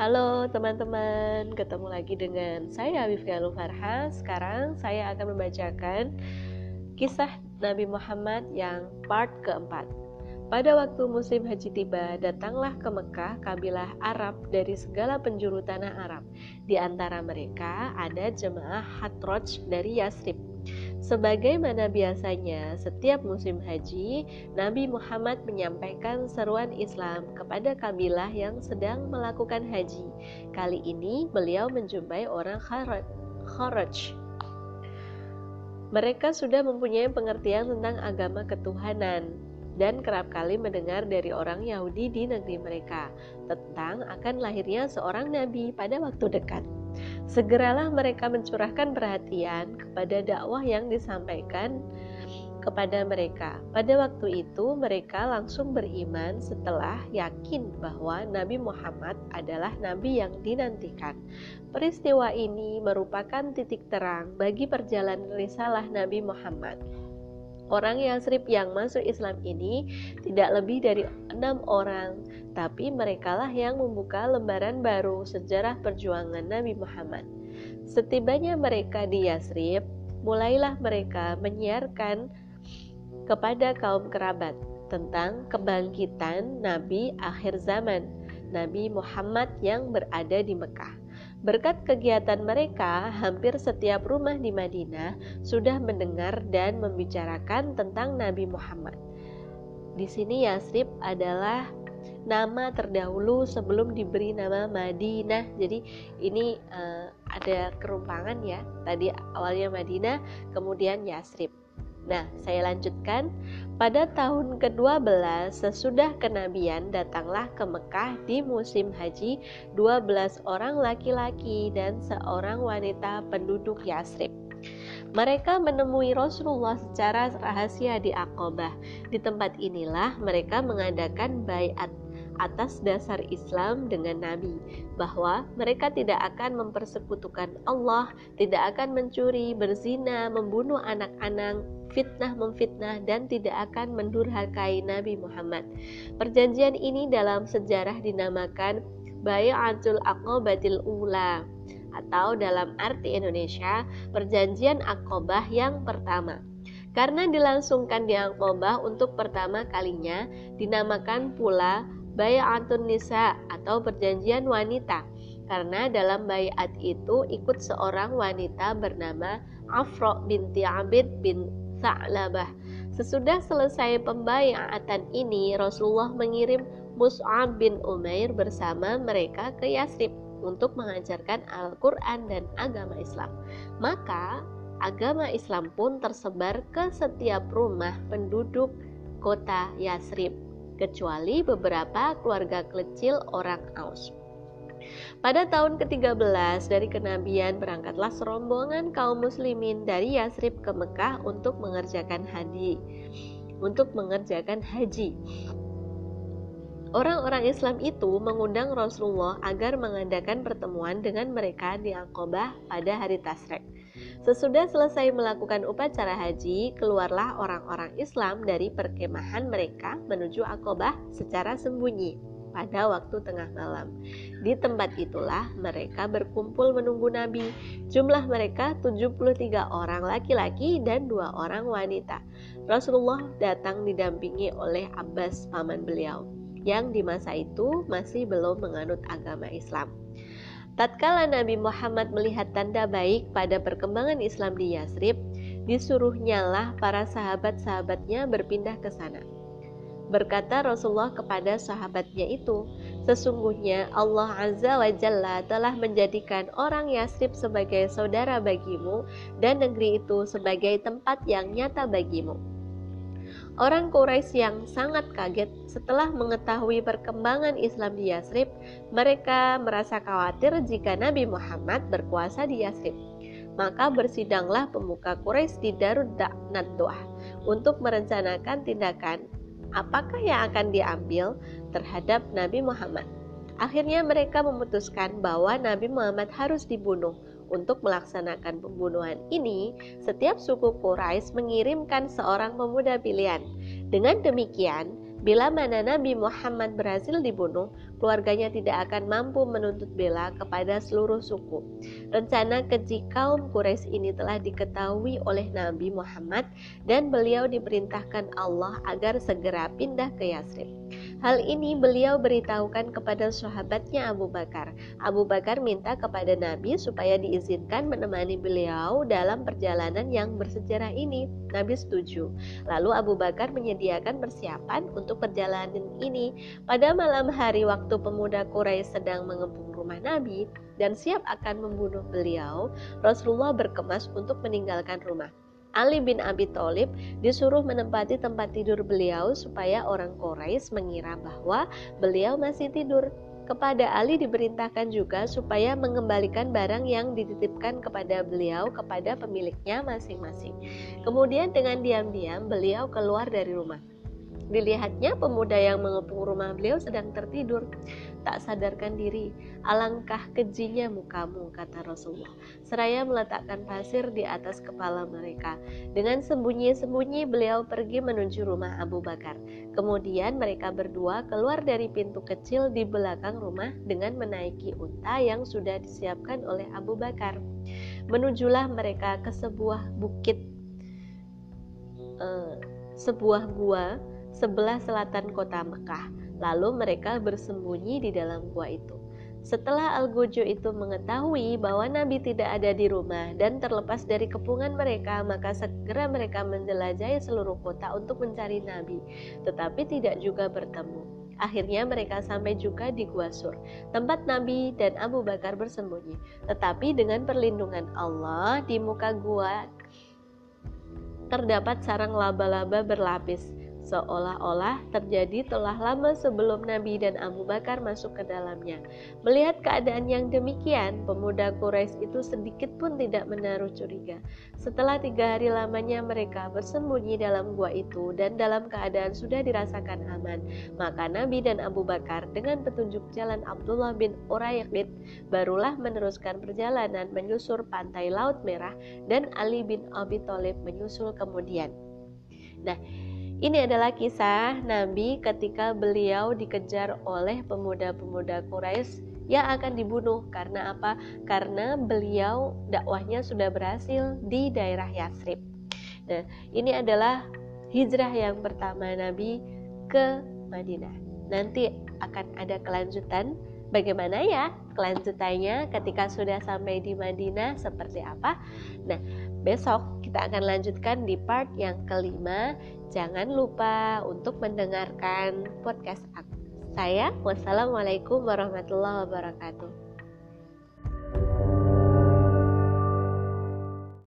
Halo teman-teman, ketemu lagi dengan saya Wifka Farha. Sekarang saya akan membacakan kisah Nabi Muhammad yang part keempat. Pada waktu musim haji tiba, datanglah ke Mekah kabilah Arab dari segala penjuru tanah Arab. Di antara mereka ada jemaah Hatroj dari Yasrib Sebagaimana biasanya, setiap musim haji, Nabi Muhammad menyampaikan seruan Islam kepada kabilah yang sedang melakukan haji. Kali ini, beliau menjumpai orang Kharaj. Mereka sudah mempunyai pengertian tentang agama ketuhanan dan kerap kali mendengar dari orang Yahudi di negeri mereka tentang akan lahirnya seorang nabi pada waktu dekat. Segeralah mereka mencurahkan perhatian kepada dakwah yang disampaikan kepada mereka. Pada waktu itu, mereka langsung beriman setelah yakin bahwa Nabi Muhammad adalah nabi yang dinantikan. Peristiwa ini merupakan titik terang bagi perjalanan risalah Nabi Muhammad. Orang Yasrib yang masuk Islam ini tidak lebih dari enam orang, tapi merekalah yang membuka lembaran baru sejarah perjuangan Nabi Muhammad. Setibanya mereka di Yasrib, mulailah mereka menyiarkan kepada kaum kerabat tentang kebangkitan Nabi akhir zaman, Nabi Muhammad yang berada di Mekah. Berkat kegiatan mereka, hampir setiap rumah di Madinah sudah mendengar dan membicarakan tentang Nabi Muhammad. Di sini Yasrib adalah nama terdahulu sebelum diberi nama Madinah. Jadi ini uh, ada kerumpangan ya. Tadi awalnya Madinah, kemudian Yasrib. Nah, saya lanjutkan. Pada tahun ke-12 sesudah kenabian datanglah ke Mekah di musim haji 12 orang laki-laki dan seorang wanita penduduk Yasrib. Mereka menemui Rasulullah secara rahasia di Aqabah. Di tempat inilah mereka mengadakan bayat atas dasar Islam dengan Nabi bahwa mereka tidak akan mempersekutukan Allah, tidak akan mencuri, berzina, membunuh anak-anak, fitnah memfitnah dan tidak akan mendurhakai Nabi Muhammad. Perjanjian ini dalam sejarah dinamakan Bayatul Aqabatil Ula atau dalam arti Indonesia Perjanjian Aqabah yang pertama. Karena dilangsungkan di Aqabah untuk pertama kalinya dinamakan pula Bayatun Nisa atau perjanjian wanita karena dalam bayat itu ikut seorang wanita bernama Afro binti Abid bin Sa'labah. Sesudah selesai pembayatan ini, Rasulullah mengirim Mus'ab bin Umair bersama mereka ke Yasrib untuk mengajarkan Al-Quran dan agama Islam. Maka agama Islam pun tersebar ke setiap rumah penduduk kota Yasrib kecuali beberapa keluarga kecil orang Aus. Pada tahun ke-13 dari kenabian berangkatlah serombongan kaum muslimin dari Yasrib ke Mekah untuk mengerjakan haji. Untuk mengerjakan haji. Orang-orang Islam itu mengundang Rasulullah agar mengadakan pertemuan dengan mereka di Aqabah pada hari Tasrek. Sesudah selesai melakukan upacara haji, keluarlah orang-orang Islam dari perkemahan mereka menuju Aqabah secara sembunyi pada waktu tengah malam. Di tempat itulah mereka berkumpul menunggu Nabi. Jumlah mereka 73 orang laki-laki dan dua orang wanita. Rasulullah datang didampingi oleh Abbas paman beliau yang di masa itu masih belum menganut agama Islam. Tatkala Nabi Muhammad melihat tanda baik pada perkembangan Islam di Yasrib, disuruhnyalah para sahabat-sahabatnya berpindah ke sana. Berkata Rasulullah kepada sahabatnya itu, Sesungguhnya Allah Azza wa Jalla telah menjadikan orang Yasrib sebagai saudara bagimu dan negeri itu sebagai tempat yang nyata bagimu. Orang Quraisy yang sangat kaget setelah mengetahui perkembangan Islam di Yasrib, mereka merasa khawatir jika Nabi Muhammad berkuasa di Yasrib. Maka bersidanglah pemuka Quraisy di Darud Nadwah untuk merencanakan tindakan apakah yang akan diambil terhadap Nabi Muhammad. Akhirnya mereka memutuskan bahwa Nabi Muhammad harus dibunuh untuk melaksanakan pembunuhan ini, setiap suku Quraisy mengirimkan seorang pemuda pilihan. Dengan demikian, Bila mana Nabi Muhammad berhasil dibunuh, keluarganya tidak akan mampu menuntut bela kepada seluruh suku. Rencana keji kaum Quraisy ini telah diketahui oleh Nabi Muhammad dan beliau diperintahkan Allah agar segera pindah ke Yasrib. Hal ini beliau beritahukan kepada sahabatnya Abu Bakar. Abu Bakar minta kepada Nabi supaya diizinkan menemani beliau dalam perjalanan yang bersejarah ini. Nabi setuju. Lalu Abu Bakar menyediakan persiapan untuk perjalanan ini. Pada malam hari waktu pemuda Quraisy sedang mengepung rumah Nabi dan siap akan membunuh beliau, Rasulullah berkemas untuk meninggalkan rumah. Ali bin Abi Thalib disuruh menempati tempat tidur beliau supaya orang Quraisy mengira bahwa beliau masih tidur. Kepada Ali diperintahkan juga supaya mengembalikan barang yang dititipkan kepada beliau kepada pemiliknya masing-masing. Kemudian dengan diam-diam beliau keluar dari rumah. Dilihatnya pemuda yang mengepung rumah beliau sedang tertidur, tak sadarkan diri. Alangkah kejinya mukamu, kata Rasulullah. Seraya meletakkan pasir di atas kepala mereka. Dengan sembunyi-sembunyi beliau pergi menuju rumah Abu Bakar. Kemudian mereka berdua keluar dari pintu kecil di belakang rumah dengan menaiki unta yang sudah disiapkan oleh Abu Bakar. Menujulah mereka ke sebuah bukit, uh, sebuah gua sebelah selatan kota Mekah. Lalu mereka bersembunyi di dalam gua itu. Setelah Al-Gojo itu mengetahui bahwa Nabi tidak ada di rumah dan terlepas dari kepungan mereka, maka segera mereka menjelajahi seluruh kota untuk mencari Nabi, tetapi tidak juga bertemu. Akhirnya mereka sampai juga di Gua Sur, tempat Nabi dan Abu Bakar bersembunyi. Tetapi dengan perlindungan Allah, di muka gua terdapat sarang laba-laba berlapis seolah-olah terjadi telah lama sebelum Nabi dan Abu Bakar masuk ke dalamnya. Melihat keadaan yang demikian, pemuda Quraisy itu sedikit pun tidak menaruh curiga. Setelah tiga hari lamanya mereka bersembunyi dalam gua itu dan dalam keadaan sudah dirasakan aman, maka Nabi dan Abu Bakar dengan petunjuk jalan Abdullah bin Uraiqid barulah meneruskan perjalanan menyusur pantai Laut Merah dan Ali bin Abi Thalib menyusul kemudian. Nah, ini adalah kisah Nabi ketika beliau dikejar oleh pemuda-pemuda Quraisy yang akan dibunuh karena apa? Karena beliau dakwahnya sudah berhasil di daerah Yasrib. Nah, ini adalah hijrah yang pertama Nabi ke Madinah. Nanti akan ada kelanjutan bagaimana ya kelanjutannya ketika sudah sampai di Madinah seperti apa. Nah, besok kita akan lanjutkan di part yang kelima Jangan lupa untuk mendengarkan podcast saya. Wassalamualaikum warahmatullahi wabarakatuh.